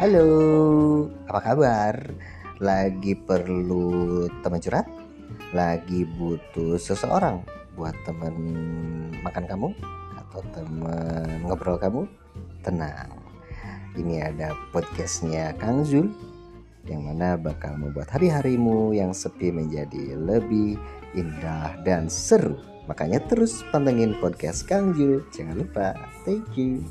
Halo, apa kabar? Lagi perlu teman curhat? Lagi butuh seseorang buat teman makan kamu atau teman ngobrol kamu? Tenang, ini ada podcastnya Kang Zul yang mana bakal membuat hari-harimu yang sepi menjadi lebih indah dan seru. Makanya terus pantengin podcast Kang Jul. Jangan lupa. Thank you.